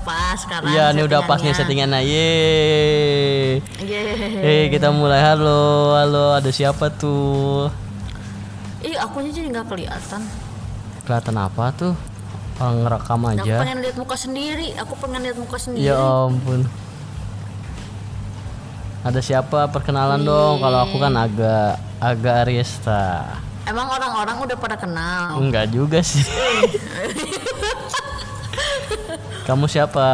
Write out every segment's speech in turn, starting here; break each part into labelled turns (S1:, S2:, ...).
S1: pas sekarang.
S2: Iya, ini udah pas nih
S1: settingannya.
S2: Yeay. Eh, kita mulai. Halo, halo. Ada siapa tuh?
S1: Ih, akunya jadi nggak kelihatan.
S2: Kelihatan apa tuh? Orang ngerekam
S1: Aku
S2: aja.
S1: pengen lihat muka sendiri. Aku pengen lihat muka sendiri.
S2: Ya ampun. Ada siapa? Perkenalan dong. Kalau aku kan agak agak Ariesta.
S1: Emang orang-orang udah pada kenal.
S2: Enggak juga sih. Kamu siapa?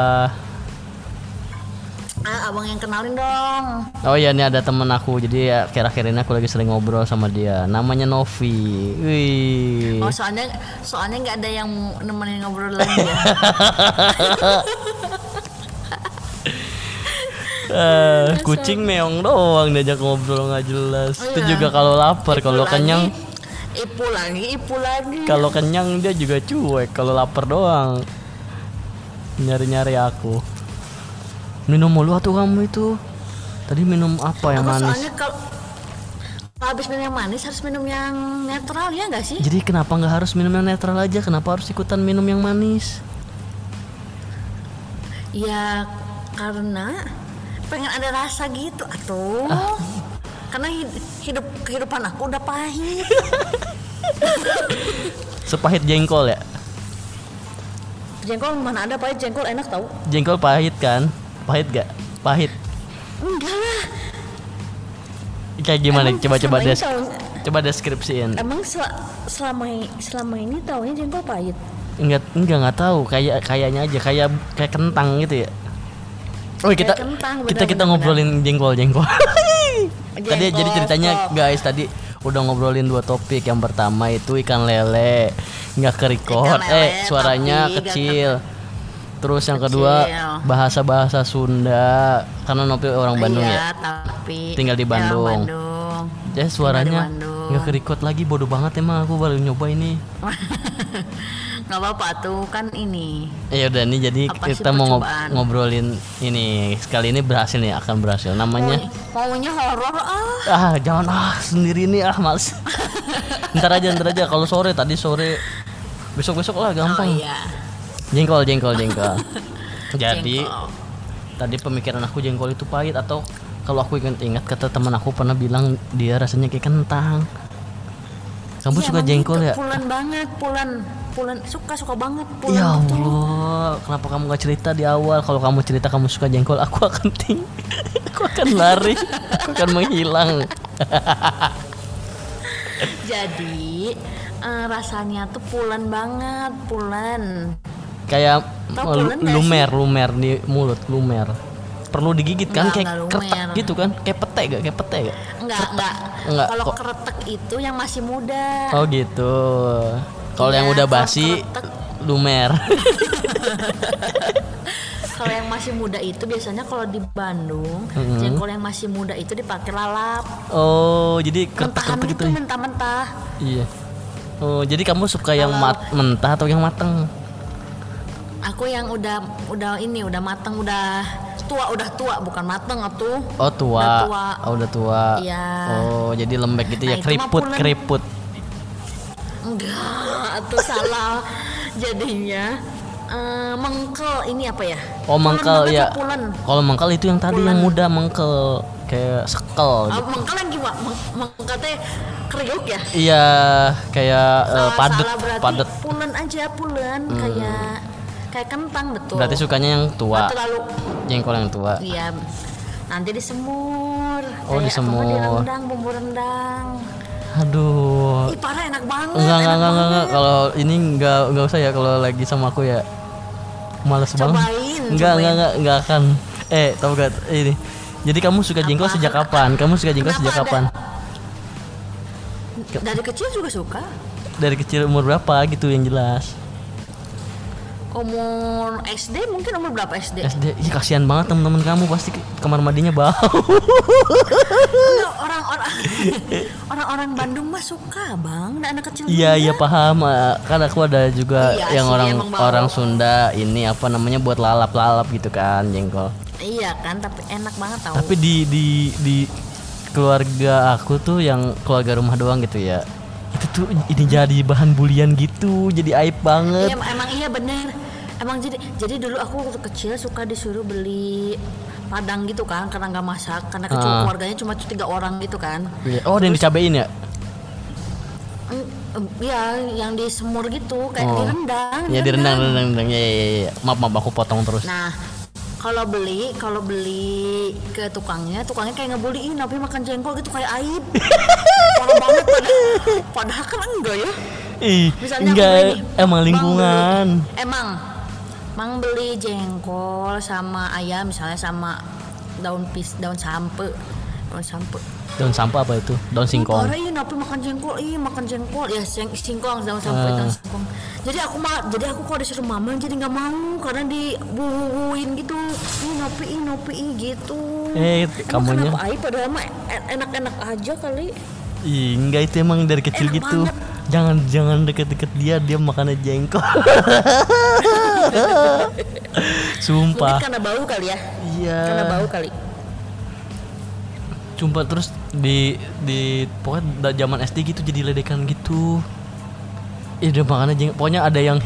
S1: Ah, abang yang kenalin dong.
S2: Oh iya, ini ada temen aku. Jadi ya akhir-akhir ini aku lagi sering ngobrol sama dia. Namanya Novi. Wih.
S1: Oh, soalnya soalnya nggak ada yang nemenin ngobrol lagi ya.
S2: Eh, kucing meong doang diajak ngobrol nggak jelas.
S1: Oh
S2: Itu
S1: iya.
S2: juga kalau lapar, kalau kenyang,
S1: lagi, Ipu lagi, ipu lagi.
S2: kalau kenyang dia juga cuek. Kalau lapar doang nyari-nyari aku. Minum mulu tuh kamu itu. Tadi minum apa yang
S1: Aku
S2: manis?
S1: soalnya kalau habis minum yang manis harus minum yang netral ya nggak sih?
S2: Jadi kenapa nggak harus minum yang netral aja? Kenapa harus ikutan minum yang manis?
S1: Ya karena pengen ada rasa gitu atuh.
S2: Ah.
S1: Karena hid- hidup kehidupan aku udah pahit.
S2: Sepahit jengkol ya?
S1: Jengkol mana ada pahit jengkol enak tau?
S2: Jengkol pahit kan? Pahit gak? Pahit.
S1: Enggak lah.
S2: Kayak gimana? Coba-coba des coba deskripsiin.
S1: Emang sel- selama selama ini taunya jengkol pahit.
S2: Enggak enggak enggak tahu. Kayak kayaknya aja kayak kayak kentang gitu ya. Oh kita
S1: Kayak kentang,
S2: kita
S1: benar,
S2: kita
S1: benar,
S2: ngobrolin jengkol jengkol. tadi
S1: Jengkol,
S2: jadi ceritanya
S1: stop.
S2: guys tadi udah ngobrolin dua topik. Yang pertama itu ikan lele nggak ke record, eh suaranya kecil. Terus yang kedua
S1: Kecil.
S2: bahasa-bahasa Sunda karena Nopi orang Bandung
S1: iya,
S2: ya.
S1: tapi
S2: Tinggal di Bandung.
S1: Bandung.
S2: Ya suaranya nggak ke record lagi bodoh banget emang aku baru nyoba ini.
S1: nggak apa-apa tuh kan ini
S2: Ya udah nih jadi
S1: Apa
S2: kita mau
S1: percobaan?
S2: ngobrolin ini sekali ini berhasil nih akan berhasil. Namanya
S1: Mau- maunya horor ah
S2: ah jangan ah sendiri nih ah males. ntar aja ntar aja kalau sore tadi sore besok besok lah
S1: oh
S2: gampang.
S1: iya
S2: Jengkol jengkol jengkol. jadi
S1: Jengkol.
S2: tadi pemikiran aku jengkol itu pahit atau kalau aku ingat-ingat kata teman aku pernah bilang dia rasanya kayak kentang. Kamu
S1: Iya,
S2: suka jengkol
S1: gitu,
S2: ya?
S1: pulen banget pulen pulen suka suka banget pulen
S2: Ya
S1: gitu.
S2: Allah, kenapa kamu gak cerita di awal? Kalau kamu cerita kamu suka jengkol, aku akan ting, aku akan lari, aku akan menghilang.
S1: jadi eh, rasanya tuh pulen banget pulen
S2: Kayak
S1: Tau
S2: lu-
S1: pulen
S2: lumer, lumer di mulut, lumer. Perlu digigit kan?
S1: Enggak,
S2: kayak
S1: enggak lumer.
S2: gitu kan? Kayak pete gak? Kayak pete gak?
S1: enggak enggak
S2: Enggak,
S1: kalau
S2: kok.
S1: keretek itu yang masih muda
S2: Oh gitu. Kalau yang
S1: Iya,
S2: udah basi, lumer.
S1: kalau yang masih muda itu biasanya kalau di Bandung
S2: Mm-hmm.
S1: jengkol yang masih muda itu dipakai lalap
S2: oh, jadi
S1: mentahan
S2: keretak-keretak gitu
S1: itu
S2: ya?
S1: mentah-mentah
S2: Iya. Oh, jadi kamu suka yang mat mentah atau yang mateng?
S1: aku yang udah udah ini udah mateng udah tua udah tua bukan mateng atuh
S2: Oh tua.
S1: Udah tua.
S2: Oh udah tua.
S1: Iya.
S2: Oh jadi lembek gitu
S1: Nah,
S2: ya
S1: itu mah
S2: keriput
S1: pulen.
S2: keriput.
S1: enggak atuh salah jadinya eh, mengkel ini apa ya
S2: Oh
S1: Pulen
S2: mengkel ya.
S1: pulen
S2: Kalau mengkel itu yang tadi yang muda mengkel kayak sekel
S1: Ah,
S2: gitu.
S1: mengkel yang gimana Meng- mengkel teh kriuk ya
S2: Iya kayak
S1: Salah-
S2: padet
S1: salah
S2: padet.
S1: pulen aja pulen kayak kayak kentang betul
S2: Berarti sukanya yang tua.
S1: Terlalu
S2: Jengkol yang tua.
S1: iya nanti disemur
S2: Oh,
S1: Kayak
S2: disemur.
S1: apa, direndang bumbu rendang
S2: Aduh.
S1: ih parah enak banget
S2: Enggak enggak
S1: enak
S2: enggak enggak, enggak.
S1: banget.
S2: Kalau ini enggak enggak usah ya kalau lagi sama aku ya. Males banget.
S1: Cobain,
S2: Enggak
S1: cobain.
S2: enggak enggak enggak akan. Eh, tahu gak ini. Jadi kamu suka jengkol sejak kapan? Kamu suka jengkol
S1: Kenapa
S2: sejak
S1: ada-
S2: kapan?
S1: Dari kecil juga suka
S2: Dari kecil umur berapa gitu yang jelas?
S1: umur SD mungkin umur berapa SD
S2: SD, ih kasihan banget teman-teman kamu pasti kamar mandinya bau.
S1: Orang-orang orang-orang Bandung mah suka bang anak kecil
S2: Iya iya paham. Eh, Kan aku ada juga
S1: Iya
S2: yang orang orang Sunda ini apa namanya buat lalap-lalap gitu kan jengkol.
S1: iya kan tapi enak banget tau
S2: Tapi di di di keluarga aku tuh yang keluarga rumah doang gitu ya. Itu tuh ini jadi bahan bulian gitu, jadi aib banget.
S1: Iya emang iya bener emang jadi jadi dulu aku waktu kecil suka disuruh beli padang gitu kan karena nggak masak karena kecil
S2: Ah.
S1: keluarganya cuma tiga orang gitu kan
S2: Iya. Oh, yang dicabein ya?
S1: Iya, yang di semur gitu, kayak
S2: Oh.
S1: di rendang.
S2: Ya di rendang, rendang, rendang. Ya, ya, ya, ya. Maaf, maaf aku potong terus.
S1: Nah, kalau beli, kalau beli ke tukangnya, tukangnya kayak ngebullying, tapi makan jengkol gitu kayak aib. Parah banget padahal, padahal kan enggak ya.
S2: Ih,
S1: Misalnya
S2: enggak
S1: nih,
S2: emang lingkungan.
S1: beli- emang, Mang beli jengkol sama ayam misalnya sama daun pis, daun sampe, daun sampe.
S2: Daun sampah apa itu? Daun singkong.
S1: Parah iya, napi makan jengkol, iya makan jengkol, ya sing, singkong daun sampai
S2: Ah.
S1: daun singkong. Jadi aku mah, jadi aku kalau disuruh mama jadi nggak mau karena dibubuin gitu, napi, ih napi, ih gitu.
S2: Eh,
S1: Emang
S2: kamunya-
S1: Kenapa ai padahal mah en- enak-enak aja kali.
S2: Ih, enggak itu emang dari kecil
S1: Enak
S2: gitu.
S1: banget.
S2: Jangan jangan deket-deket dia, dia makannya jengkol. Sumpah.
S1: Mungkin karena bau kali ya.
S2: Iya.
S1: Karena bau kali.
S2: Sumpah terus di di pokoknya zaman SD gitu jadi ledekan gitu. Ih, dia makannya jengkol. Pokoknya ada yang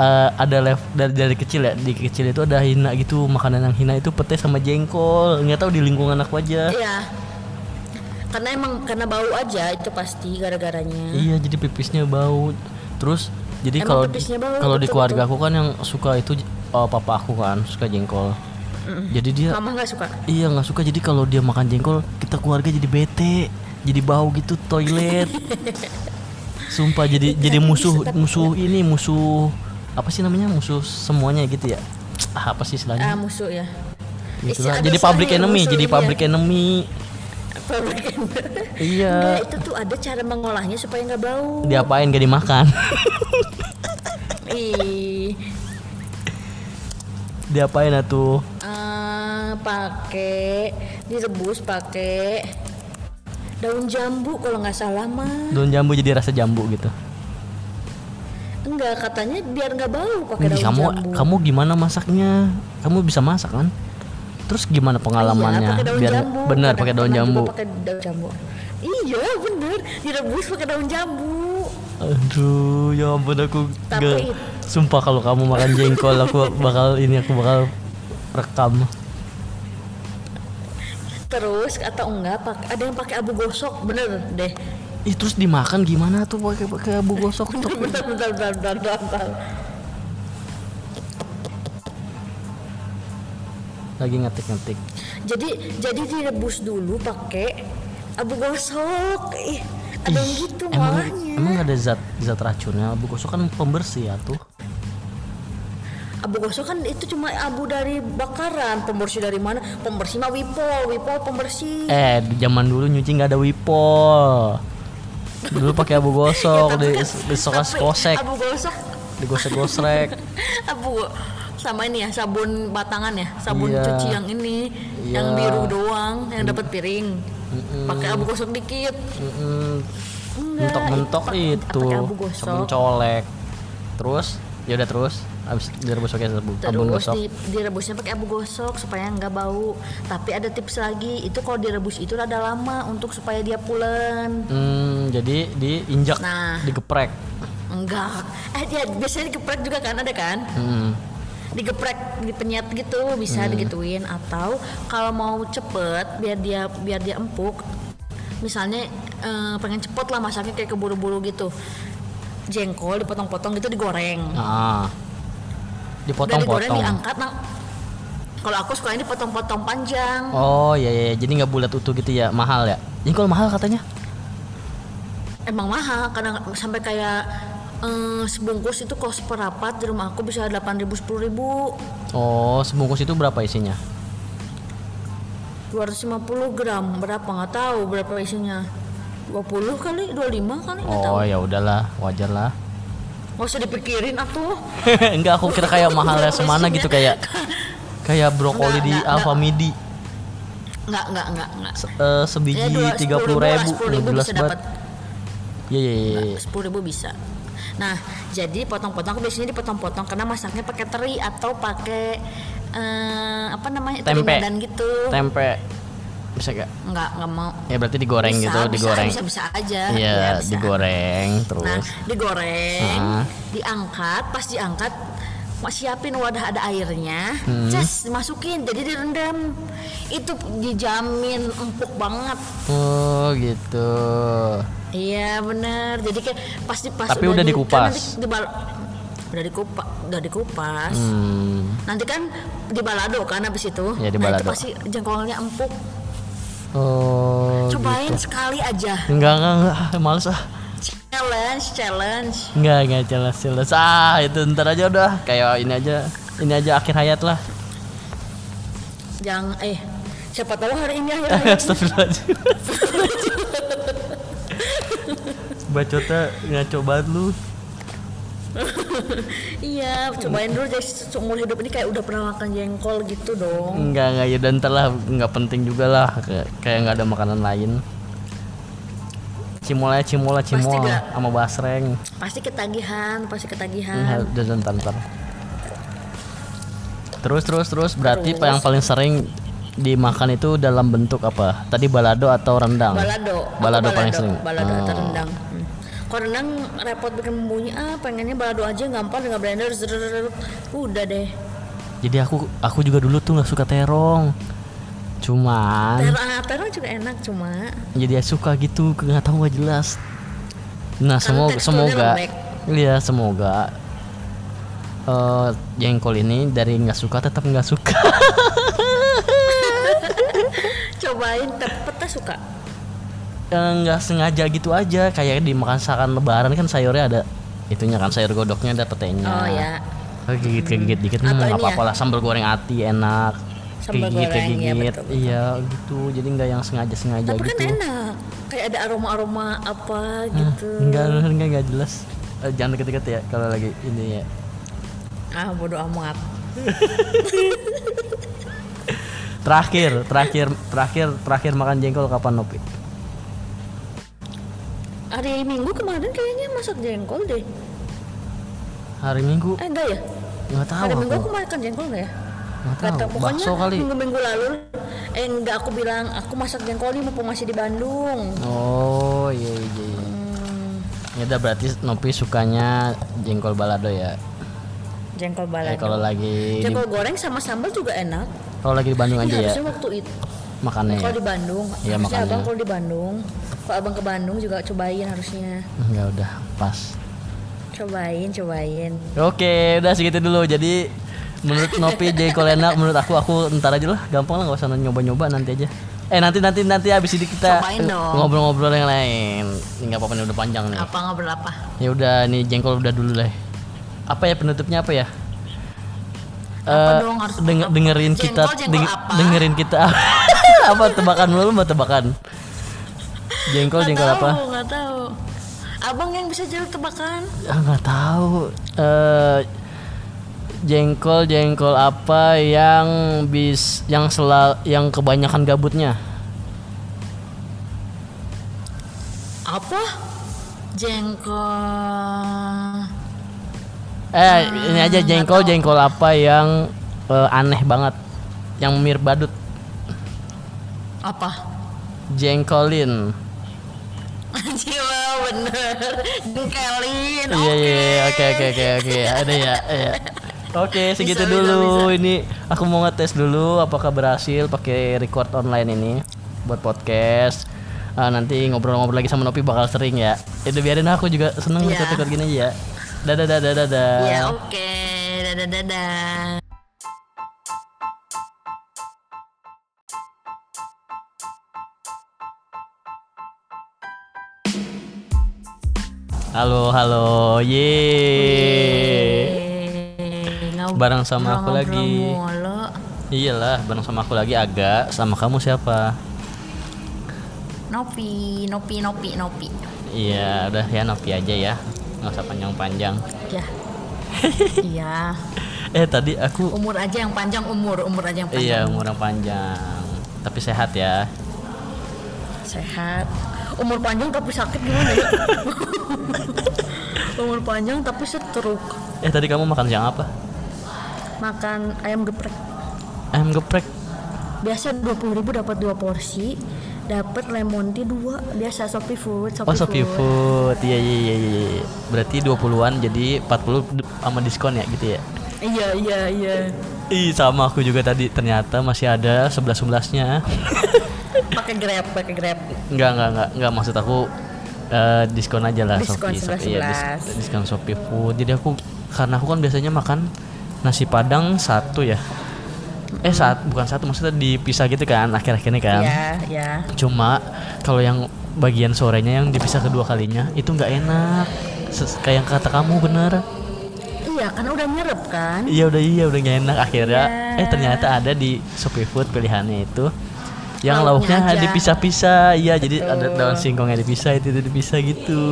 S2: eh, ada level dari, dari kecil ya di kecil itu ada hina gitu makanan yang hina itu pete sama jengkol nggak tahu di lingkungan aku aja
S1: Iya. Karena emang karena bau aja itu pasti gara-garanya.
S2: Iya, jadi pipisnya bau. Terus jadi kalau kalau di
S1: betul,
S2: keluarga aku kan yang suka itu eh, papa aku kan suka jengkol. Jadi dia
S1: Mama nggak suka.
S2: iya nggak suka jadi kalau dia makan jengkol kita keluarga jadi bete, jadi bau gitu toilet. Sumpah jadi jadi musuh musuh ini musuh apa sih namanya musuh semuanya gitu ya. Ah, apa sih
S1: Ah
S2: istilahnya?
S1: musuh ya.
S2: Gitu lah. Jadi public
S1: istilahnya
S2: enemy, jadi
S1: ini ya.
S2: public enemy.
S1: Public enemy.
S2: Iya.
S1: Enggak, itu tuh ada cara mengolahnya supaya nggak bau.
S2: Diapain gak dimakan?
S1: Ih,
S2: Diapain atuh?
S1: Pakai direbus pakai daun jambu kalau nggak salah mah.
S2: Daun jambu jadi rasa jambu gitu.
S1: Enggak, katanya biar nggak bau pakai daun
S2: kamu
S1: jambu.
S2: kamu gimana masaknya? Kamu bisa masak kan? Terus gimana pengalamannya?
S1: Iya, pakai daun
S2: Biar
S1: jambu.
S2: benar pakai daun jambu.
S1: Pakai daun jambu. Iya, bener. Direbus pakai daun jambu.
S2: Aduh, ya ampun aku
S1: Tapi
S2: gak Sumpah kalau kamu makan jengkol aku bakal ini aku bakal rekam.
S1: Terus atau enggak pakai ada yang pakai abu gosok, bener deh.
S2: Ih, terus dimakan gimana tuh pakai pakai abu gosok tuh?
S1: bentar, bentar, bentar, bentar, bentar.
S2: Lagi ngetik-ngetik.
S1: Jadi jadi direbus dulu pakai abu gosok. Ih, ada yang gitu
S2: Emang
S1: malahnya.
S2: emang ada zat zat racunnya? Abu gosok kan pembersih ya tuh.
S1: Abu gosok kan itu cuma abu dari bakaran. Pembersih dari mana? Pembersih mah wipol, wipol pembersih.
S2: Eh, di zaman dulu nyuci nggak ada wipol. Dulu pakai abu gosok,
S1: tapi
S2: di,
S1: kan-
S2: di sokas kosek,
S1: Abu gosok,
S2: digosek-gosek.
S1: abu sama ini ya sabun batangan ya, sabun
S2: Iya.
S1: cuci yang ini, yang
S2: Iya.
S1: biru doang, yang dapat piring. Pakai abu gosok dikit.
S2: Mm-mm.
S1: Enggak,
S2: mentok-mentok
S1: pakai-
S2: itu
S1: pakai abu gosok.
S2: sabun colek terus ya udah terus habis direbus pakai sabun
S1: Terus
S2: gosok
S1: di, direbusnya pakai abu gosok supaya nggak bau. Tapi ada tips lagi, itu kalau direbus itu rada lama untuk supaya dia pulen.
S2: hmm, jadi diinjak
S1: Nah.
S2: digeprek
S1: Enggak. Eh dia biasanya digeprek juga kan ada kan?
S2: Hmm.
S1: Digeprek, dipenyet gitu bisa digituin atau kalau mau cepet biar dia biar dia empuk. Misalnya eh, pengen cepet lah masaknya kayak keburu-buru gitu. Jengkol dipotong-potong gitu digoreng.
S2: ah dipotong-potong.
S1: Diangkat nah. Kalau aku suka ini potong-potong panjang.
S2: oh iya iya iya. jadi nggak bulat utuh gitu ya? Mahal ya? Ini kalau mahal katanya?
S1: Emang mahal karena sampai kayak eh, sebungkus itu kos perapat di rumah aku bisa 8.000 10.000
S2: oh sebungkus itu berapa isinya?
S1: 250 gram. Berapa? Nggak tahu berapa isinya. 20 kali? 25 kali?
S2: Oh ya udahlah. Wajar lah
S1: nggak usah dipikirin atuh
S2: enggak aku kira kayak mahalnya semana gitu kayak kayak brokoli
S1: Enggak,
S2: di
S1: enggak,
S2: Alfa
S1: enggak.
S2: Midi
S1: nggak nggak nggak nggak
S2: Se- eh, sebiji
S1: Ya,
S2: tiga puluh
S1: 10.000 lah,
S2: ribu
S1: 10.000 bisa dapat
S2: Iya iya iya. iya.
S1: sepuluh ribu bisa nah jadi potong-potong aku biasanya dipotong-potong karena masaknya pakai teri atau pakai eh, apa namanya teri
S2: Tempe.
S1: medan gitu
S2: Tempe bisa gak?
S1: nggak nggak mau
S2: Ya berarti digoreng
S1: Bisa,
S2: gitu,
S1: bisa,
S2: digoreng.
S1: bisa bisa aja
S2: Iya,
S1: Ya, bisa.
S2: digoreng
S1: Nah,
S2: terus.
S1: digoreng,
S2: Ah.
S1: diangkat, pas diangkat siapin wadah ada airnya,
S2: Hmm.
S1: cas dimasukin, jadi direndam. Itu dijamin empuk banget.
S2: Oh gitu.
S1: Iya bener. Jadi kayak pasti pas
S2: Tapi udah
S1: di-
S2: dikupas.
S1: kan nanti dibal- udah dikupas, udah dikupas.
S2: Hmm.
S1: Nanti kan di balado kan habis itu.
S2: Ya, di
S1: Nah, itu pasti jengkolnya empuk.
S2: Oh.
S1: Cobain
S2: gitu.
S1: sekali aja.
S2: Enggak enggak enggak, males ah.
S1: Challenge, challenge.
S2: Enggak enggak jelas jelas. Ah itu ntar aja udah kayak ini aja. Ini aja akhir hayat lah.
S1: Jangan eh siapa tahu hari ini akhir hayat.
S2: Astagfirullahaladzim. Bacotnya ngaco banget lu.
S1: iya, cobain dulu jadi seumur hidup ini kayak udah pernah makan jengkol gitu dong.
S2: Enggak enggak ya dan ntar lah enggak penting juga lah kayak enggak ada makanan lain. Cimol aja cimol
S1: nggak?
S2: sama basreng.
S1: Pasti ketagihan, pasti ketagihan.
S2: dan ntar ntar. Terus terus terus berarti
S1: Terus.
S2: yang paling sering dimakan itu dalam bentuk apa? Tadi balado atau rendang?
S1: Balado. Aku
S2: Balado paling sering.
S1: Balado atau
S2: Oh.
S1: rendang. Rendang repot bikin bumbunya, ah pengennya balado aja gampang dengan blender. Udah deh.
S2: Jadi aku aku juga dulu tuh nggak suka terong. Cuman
S1: Terong, terong juga enak cuma
S2: jadi suka gitu nggak tahu nggak jelas. Nah semoga semoga iya semoga eh jengkol ini dari nggak suka tetap nggak suka.
S1: cobain tepetnya suka.
S2: Eh, nggak sengaja gitu aja kayak di masakan lebaran kan sayurnya ada itunya kan sayur godoknya ada petenya.
S1: Oh ya.
S2: Gigit gigit dikit
S1: Atau
S2: nggak apa-apa
S1: ya?
S2: lah sambal goreng ati enak.
S1: Sambal
S2: Kegigit
S1: goreng, ya,
S2: kegigit
S1: betul, betul.
S2: iya gitu jadi nggak yang sengaja sengaja
S1: Tapi
S2: gitu.
S1: kan enak. Kayak ada aroma-aroma apa gitu.
S2: Enggak, enggak, enggak jelas. Eh, jangan deket-deket ya kalau lagi ini ya.
S1: Ah bodo amat.
S2: Terakhir, terakhir, terakhir, terakhir makan jengkol kapan Nopi?
S1: Hari Minggu kemarin kayaknya masak jengkol deh.
S2: Hari Minggu?
S1: Eh enggak ya?
S2: Nggak tahu
S1: Hari Minggu
S2: aku.
S1: aku makan jengkol enggak ya?
S2: Nggak
S1: Nggak
S2: tahu.
S1: Pokoknya
S2: Bakso kali.
S1: minggu-minggu lalu eh enggak aku bilang aku masak jengkol nih mumpung masih di Bandung.
S2: Oh iya iya. iya.
S1: Hmm,
S2: Ya udah berarti Nopi sukanya jengkol balado ya.
S1: jengkol
S2: Eh,
S1: balado.
S2: kalau lagi di,
S1: jengkol goreng sama sambal juga enak.
S2: kalau lagi di Bandung
S1: Ini
S2: aja ya
S1: waktu itu
S2: makannya ya.
S1: kalau di Bandung, harusnya
S2: makanya.
S1: abang kalau di Bandung, kalau abang ke Bandung juga cobain harusnya.
S2: Ya udah pas.
S1: Cobain, cobain.
S2: Oke, udah segitu dulu. Jadi menurut Nopi jengkol enak, menurut aku aku ntar aja lah, gampang lah nggak usah nyoba-nyoba nanti aja. Eh nanti nanti nanti abis ini kita ngobrol-ngobrol yang lain. Nggak apa-apa nih udah panjang nih.
S1: Apa ngobrol apa?
S2: Ya udah nih jengkol udah dulu lah. Apa ya penutupnya apa ya?
S1: Apa
S2: Eh,
S1: dong, harus
S2: denge-
S1: apa?
S2: dengerin kita
S1: Jengkol, jengkol
S2: deng-
S1: apa?
S2: dengerin kita apa tebakan lu mau tebakan jengkol
S1: Nggak
S2: jengkol
S1: tahu,
S2: apa
S1: Nggak tahu. Abang yang bisa jawab tebakan.
S2: ah nggak tahu eh jengkol jengkol apa yang bis yang selal yang kebanyakan gabutnya
S1: Apa? Jengkol.
S2: eh ini aja jengkol jengkol apa yang eh, aneh banget yang mirip badut
S1: Apa?
S2: jengkolin
S1: Jiwa bener. Jengkelin.
S2: Iya iya iya, oke oke oke oke ada ya. iya. Oke segitu
S1: Bisa, bisa,
S2: dulu ini aku mau ngetes dulu apakah berhasil pakai record online ini buat podcast. Ah, nanti ngobrol-ngobrol lagi sama Nopi bakal sering ya. Itu biarin aku juga seneng
S1: Iya.
S2: record-record gini aja ya. Dadah dadah dadah.
S1: Ya oke. Dadah dadah.
S2: Halo halo.
S1: Ngob-
S2: Bareng sama aku lagi. Iyalah, bareng sama aku lagi agak. Sama kamu siapa?
S1: Nopi, Nopi, Nopi, Nopi.
S2: Iya, udah ya Nopi aja ya. Nggak usah panjang-panjang.
S1: Ya. iya.
S2: Eh tadi aku
S1: Umur aja yang panjang umur, umur aja yang panjang.
S2: Iya umur yang panjang Tapi sehat ya
S1: Sehat. Umur panjang tapi sakit gimana ya? umur panjang tapi stroke.
S2: Eh tadi kamu makan siang apa?
S1: Makan ayam geprek.
S2: Ayam geprek
S1: Biasa 20.000 dapat dua porsi. Dapat lemon tea dua. Biasa Shopee Food, Shopee,
S2: Oh Shopee Food Iya iya iya iya Berarti 20-an jadi 40 d- sama diskon ya gitu ya
S1: Iya iya iya.
S2: Ih sama aku juga tadi ternyata masih ada sebelas sebelasnya.
S1: Pakai grab, pakai grab.
S2: Enggak enggak enggak enggak maksud aku eh, diskon aja lah
S1: Diskon
S2: Shopee, Shopee, iya, dis-
S1: 11.
S2: diskon Shopee Food. Jadi aku karena aku kan biasanya makan nasi padang satu ya. Eh saat bukan satu maksudnya dipisah gitu kan akhir-akhir ini kan.
S1: Iya iya.
S2: Cuma kalau yang bagian sorenya yang dipisah kedua kalinya itu nggak enak. Ses- kayak yang kata kamu bener.
S1: Iya karena udah nyerep kan.
S2: Iya udah iya udah gak enak akhirnya.
S1: Iya.
S2: Eh ternyata ada di Shopee Food pilihannya itu yang
S1: Lauknya
S2: dipisah-pisah. Iya jadi ada daun singkongnya dipisah itu, itu dipisah gitu.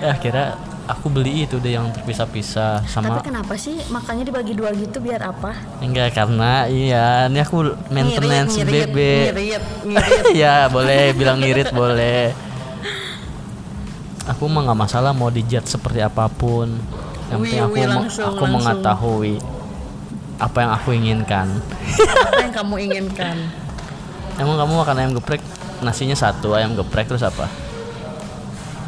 S2: Eh akhirnya aku beli itu deh yang terpisah-pisah sama
S1: Tapi kenapa sih makannya dibagi dua gitu biar apa?
S2: enggak karena iya ini aku maintenance
S1: Ngirit,
S2: bebek.
S1: Ngirit, ngirit.
S2: ya boleh bilang ngirit boleh. Aku mah nggak masalah mau dijat seperti apa pun.
S1: Yang
S2: penting aku
S1: wih, langsung,
S2: aku
S1: langsung.
S2: mengetahui apa yang aku inginkan.
S1: apa yang kamu inginkan?
S2: Emang kamu makan ayam geprek nasinya satu ayam geprek terus apa?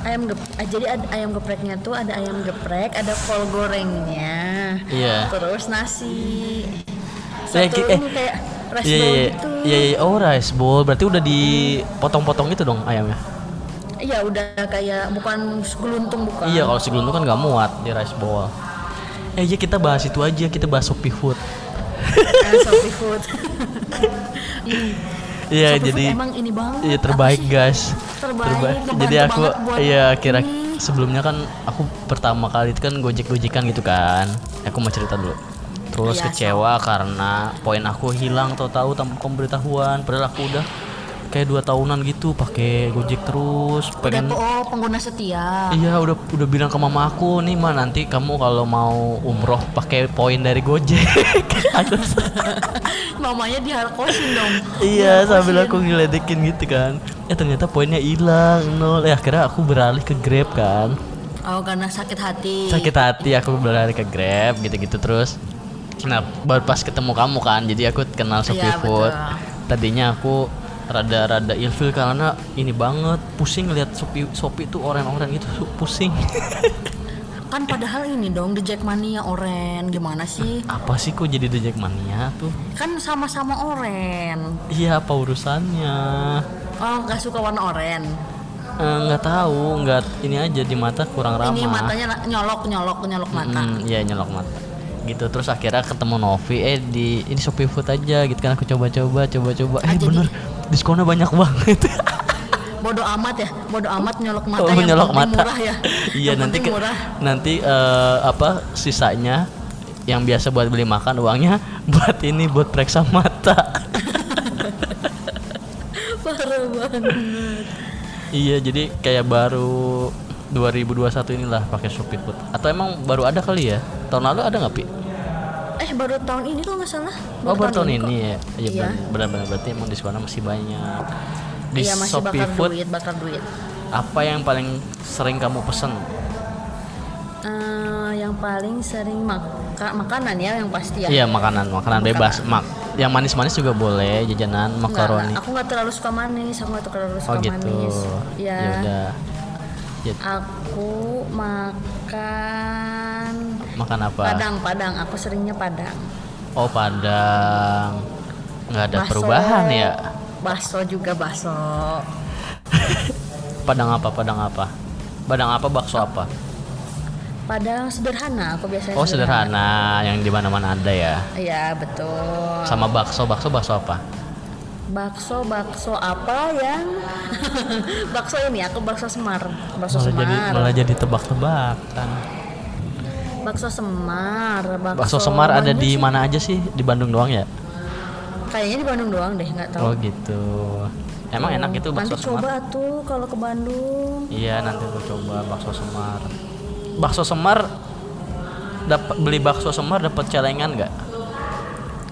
S1: Ayam gep ah, jadi ada ayam gepreknya tuh ada ayam geprek, ada kol gorengnya.
S2: Iya.
S1: Terus nasi.
S2: Saya
S1: Satu
S2: eh,
S1: ini kayak rice
S2: Iya
S1: bowl
S2: iya
S1: gitu.
S2: iya iya oh rice bowl berarti udah dipotong-potong gitu dong ayamnya.
S1: Iya udah kayak bukan geluntung bukan.
S2: Iya kalau segeluntung kan nggak muat di rice bowl. Eh iya kita bahas itu aja kita bahas Shopee Food.
S1: Shopee Food.
S2: Iya jadi
S1: emang ini banget.
S2: Iya terbaik guys.
S1: Terbaik, ngebantu
S2: Jadi aku iya kira
S1: ini.
S2: sebelumnya kan aku pertama kali itu kan gojek-gojekan gitu kan. Aku mau cerita dulu. Terus
S1: Iya,
S2: kecewa karena poin aku hilang tahu-tahu tanpa pemberitahuan. Padahal aku udah kayak dua tahunan gitu pakai gojek terus.
S1: Udah
S2: Pengen
S1: oh pengguna setia.
S2: Iya udah udah bilang ke mama aku nih mah nanti kamu kalau mau umroh pakai poin dari Gojek.
S1: Mamanya diharkosin dong.
S2: iya sambil aku ngeledekin gitu kan. Ya ternyata poinnya hilang nol. Ya akhirnya aku beralih ke Grab kan.
S1: Oh karena sakit hati.
S2: Sakit hati aku beralih ke Grab gitu-gitu terus. Nah baru pas ketemu kamu kan jadi aku kenal Shopee
S1: Iya,
S2: Food. Tadinya aku rada-rada ilfil karena ini banget pusing lihat Shopee Shopee tuh orang-orang itu pusing.
S1: Kan padahal ini dong The Jackmania oren gimana sih?
S2: apa sih kok jadi The Jackmania tuh?
S1: Kan sama-sama oren.
S2: Iya apa urusannya?
S1: Oh nggak suka warna oren.
S2: Eh, Nggak tahu, nggak ini aja di mata kurang ramah.
S1: Ini matanya nyolok nyolok nyolok mata.
S2: Hmm, iya nyolok mata. Gitu terus akhirnya ketemu Novi eh di ini Shopee Food aja gitu kan aku coba-coba coba-coba eh
S1: Ah, jadi-
S2: bener diskonnya banyak banget.
S1: Bodoh amat ya, bodoh amat nyolok mata
S2: oh,
S1: yang
S2: nyolok mata.
S1: murah ya.
S2: iya nanti ke-
S1: murah.
S2: nanti eh, apa sisanya yang biasa buat beli makan uangnya buat ini buat periksa mata.
S1: Parah banget.
S2: Iya, jadi kayak baru 2021 inilah pakai Shopee Food. Atau emang baru ada kali ya? Tahun lalu ada nggak, Pi?
S1: Eh baru tahun ini kalau nggak salah.
S2: Oh, baru tahun
S1: kok.
S2: ini ya. Iya,
S1: Iya.
S2: benar-benar berarti emang diskonnya masih banyak. Di
S1: Iya masih
S2: Shopee
S1: bakar
S2: Food,
S1: duit, bakar duit.
S2: apa yang paling sering kamu pesen?
S1: Eh, yang paling sering maka makanan ya yang pasti ya.
S2: Iya, makanan, makanan bebas. Mak yang manis-manis juga boleh, jajanan, makaroni.
S1: aku nggak terlalu suka manis, aku nggak terlalu suka
S2: Oh, gitu.
S1: manis. Ya.
S2: Ya udah. Ya,
S1: Aku makan
S2: makan apa?
S1: Padang, Padang. Aku seringnya Padang.
S2: Oh, Padang. Nggak ada
S1: Bakso.
S2: perubahan ya.
S1: Bakso juga bakso.
S2: Padang apa? Padang apa? Padang apa? Bakso apa?
S1: Padang sederhana. Aku biasanya.
S2: Oh sederhana, yang di mana-mana ada ya.
S1: Iya betul.
S2: Sama bakso, bakso bakso apa?
S1: Bakso, bakso apa yang? bakso ini aku bakso Semar. Bakso
S2: Malah
S1: Semar.
S2: jadi malah jadi tebak-tebakan.
S1: Bakso Semar. Bakso,
S2: Bakso Semar ada di
S1: sih.
S2: mana aja sih? Di Bandung doang ya?
S1: Kayaknya di Bandung doang deh, nggak tahu.
S2: Oh gitu. Emang enak itu bakso
S1: Nanti
S2: Semar?
S1: coba tuh kalau ke Bandung.
S2: Iya nanti aku coba bakso Semar. Bakso Semar dapat beli bakso Semar dapat celengan nggak?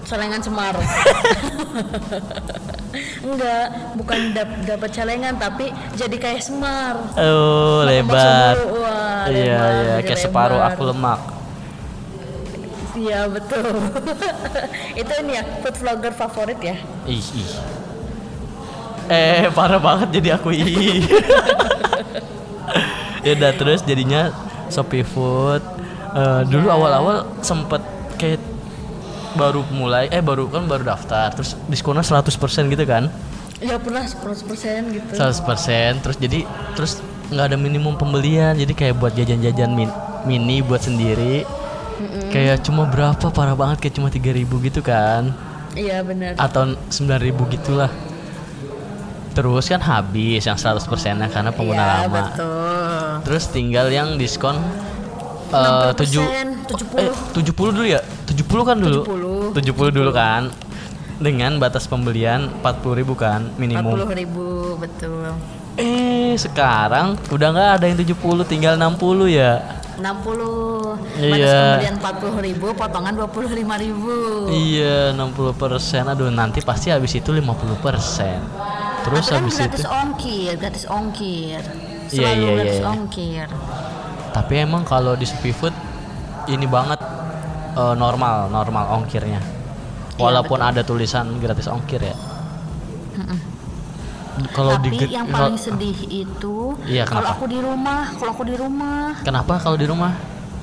S1: Celengan Semar. Enggak, bukan dap- dapat celengan tapi jadi kayak Semar.
S2: Oh
S1: Makan
S2: lebar.
S1: bakso
S2: Iya
S1: lebar,
S2: iya kayak separuh aku lemak.
S1: Iya betul. Itu ini ya food vlogger favorit ya.
S2: Ih ih. Eh parah banget jadi aku ih. ya udah terus jadinya Shopee Food. Eh, dulu
S1: Iya.
S2: awal-awal sempet kayak baru mulai eh baru kan baru daftar terus diskonnya 100% gitu kan
S1: ya pernah 100% gitu
S2: 100% terus jadi terus nggak ada minimum pembelian. Jadi kayak buat jajan-jajan min- mini buat sendiri. Kayak cuma berapa? Parah banget kayak cuma 3000 gitu kan?
S1: Iya benar
S2: atau 9000 gitulah. Terus kan habis yang 100% nya karena pengguna
S1: iya
S2: lama.
S1: betul.
S2: Terus tinggal yang diskon eh 7
S1: 60%,
S2: eh 70 dulu ya? 70 kan dulu?
S1: 70.
S2: 70 dulu kan. Dengan batas pembelian 40.000 kan minimum.
S1: 40 ribu betul
S2: Eh sekarang udah nggak ada yang 70 tinggal 60 ya?
S1: 60
S2: Iya.
S1: batas pembelian 40 ribu potongan 25 ribu.
S2: Iya 60 persen. Aduh nanti pasti habis itu 50 persen. Terus
S1: Tapi kan
S2: habis
S1: gratis
S2: itu?
S1: ongkir gratis ongkir.
S2: Iya,
S1: selalu
S2: iya,
S1: gratis
S2: iya.
S1: ongkir.
S2: Tapi emang kalau di Shopee Food Ini banget eh, normal Normal ongkirnya. Walaupun ada tulisan gratis ongkir ya Kalau di
S1: tapi yang paling sedih itu
S2: Iya,
S1: kalau aku di rumah kalau aku di rumah
S2: Kenapa kalau di rumah?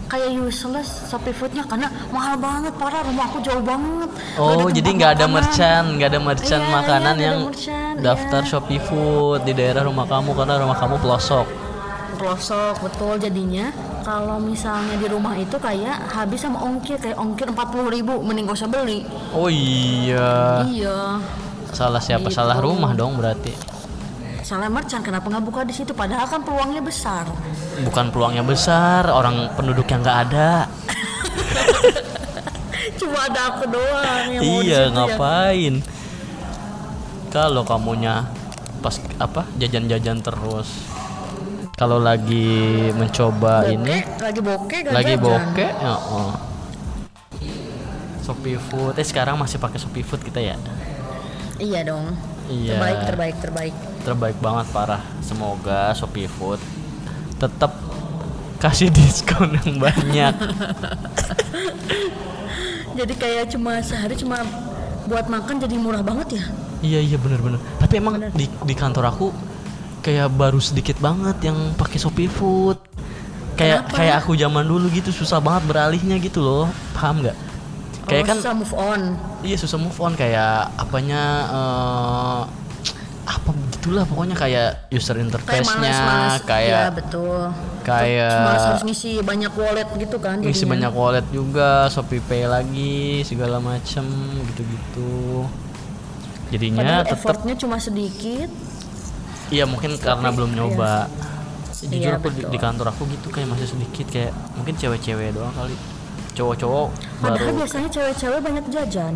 S1: kayak useless Shopee Foodnya karena mahal banget parah rumah aku jauh banget
S2: Oh jadi nggak ada
S1: makanan.
S2: merchant, nggak ada merchant
S1: Iya,
S2: makanan
S1: iya, nggak ada
S2: yang
S1: merchant,
S2: daftar
S1: iya.
S2: Shopee Food di daerah rumah kamu karena rumah kamu pelosok.
S1: pelosok betul jadinya kalau misalnya di rumah itu kayak habis sama ongkir kayak ongkir 40.000 ribu mending gak usah beli
S2: Oh iya,
S1: iya
S2: salah siapa?
S1: Gitu.
S2: Salah rumah dong berarti.
S1: salah merchant kenapa nggak buka di situ padahal kan peluangnya besar
S2: Bukan peluangnya besar, orang penduduk yang nggak ada.
S1: cuma ada aku doang yang mau
S2: iya
S1: ya.
S2: ngapain? Kalau kamunya pas apa jajan-jajan terus. Kalau lagi mencoba
S1: Bokeh,
S2: ini
S1: lagi bokeh
S2: lagi bokeh ya oh. Shopee Food eh sekarang masih pakai Shopee Food kita ya
S1: iya dong.
S2: Iya.
S1: terbaik terbaik terbaik.
S2: Terbaik banget parah. Semoga Shopee Food tetap kasih diskon yang banyak.
S1: Jadi kayak cuma sehari cuma buat makan jadi murah banget ya?
S2: Iya iya bener-bener tapi emang di, di kantor aku kayak baru sedikit banget yang pakai Shopee Food. Kayak
S1: Kenapa?
S2: kayak aku zaman dulu gitu susah banget beralihnya gitu loh. Paham nggak? Kayak
S1: oh,
S2: kan
S1: susah move on
S2: Iya susah move on kayak apanya eh apa gitulah pokoknya kayak user
S1: kayak
S2: interface-nya
S1: malas-malas
S2: kayak
S1: ya betul
S2: kayak-
S1: malas harus ngisi banyak wallet gitu kan
S2: ngisi
S1: jadinya.
S2: banyak wallet juga, Shopee Pay lagi segala macem gitu-gitu. Jadinya
S1: Padahal
S2: tetap
S1: effortnya cuma sedikit
S2: iya mungkin karena belum
S1: iya.
S2: nyoba. Jujur
S1: Iya,
S2: aku
S1: betul.
S2: di kantor aku gitu kayak masih sedikit kayak mungkin cewek-cewek doang kali. Cowok-cowok baru
S1: padahal biasanya cewek-cewek banyak jajan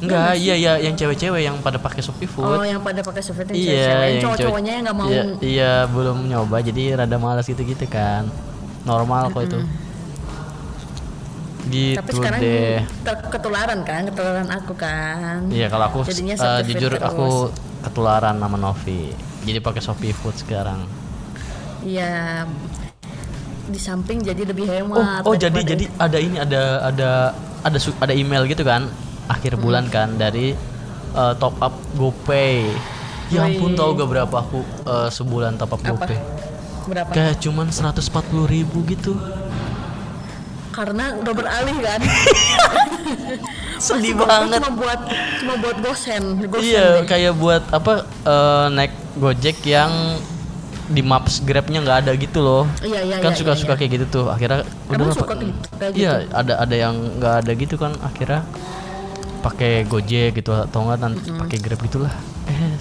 S2: enggak iya iya yang cewek-cewek yang pada pakai Shopee Food.
S1: oh yang pada pakai Soviet
S2: Iya,
S1: cewek-cewek yang
S2: yang
S1: cowok-cowoknya yang nggak mau
S2: Iya, iya, belum nyoba jadi rada malas gitu-gitu kan. Normal kok itu. Gitu
S1: tapi sekarang
S2: deh.
S1: ketularan kan ketularan aku kan
S2: Iya, kalau aku
S1: Jadinya Shopee Food
S2: jujur
S1: terus.
S2: aku ketularan nama Novi. Jadi pakai Shopee Food sekarang.
S1: Iya di samping jadi lebih
S2: Oh,
S1: hemat
S2: oh jadi
S1: daripada-
S2: jadi ada ini ada ada ada ada email gitu kan akhir
S1: Hmm.
S2: bulan kan dari eh, top up GoPay. Ya ampun tahu gak berapa aku eh, sebulan top up
S1: Apa?
S2: GoPay.
S1: berapa
S2: Kayak cuman 140.000 ribu gitu.
S1: karena udah beralih kan
S2: Sedih banget.
S1: cuma buat cuma buat gosen gosen
S2: Iya,
S1: deh.
S2: kayak buat apa eh, naik Gojek yang di maps Grabnya nggak ada gitu loh.
S1: Iya, iya,
S2: kan
S1: iya,
S2: suka-suka
S1: iya,
S2: kayak gitu tuh. Akhirnya
S1: Emang
S2: udah
S1: suka
S2: apa-
S1: gitu, kayak
S2: Iya, ada ada yang nggak ada gitu kan. Akhirnya pakai Gojek gitu atau enggak nanti pakai Grab gitulah. Eh,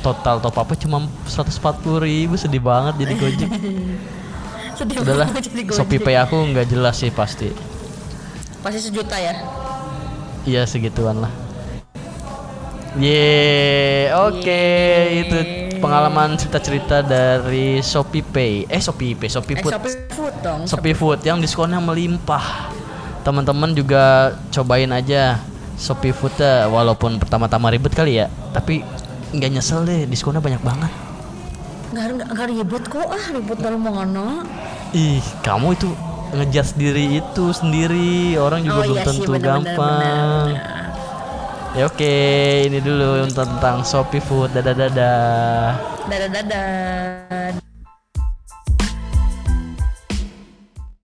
S2: total top apa cuma 140.000 ribu sedih banget jadi Gojek.
S1: sedih
S2: Udahlah. Shopee Pay aku nggak jelas sih pasti.
S1: pasti sejuta ya
S2: Iya segituan lah. Ye, oke
S1: Yeay.
S2: itu pengalaman cerita-cerita dari Shopee Pay. Eh Shopee Pay, Shopee
S1: eh,
S2: Food.
S1: Shopee Food dong
S2: Shopee Food yang diskonnya melimpah. Teman-teman juga cobain aja Shopee Food ya, walaupun pertama-tama ribet kali ya, tapi nggak nyesel deh, diskonnya banyak banget.
S1: nggak ribut kok ah ribut dari mana
S2: Ih, kamu itu ngejar sendiri itu sendiri, orang juga
S1: oh
S2: belum
S1: iya sih
S2: tentu
S1: benar-benar
S2: gampang. Ya oke, ini dulu tentang Shopee Food. Dadah dadah.
S1: dadah dadah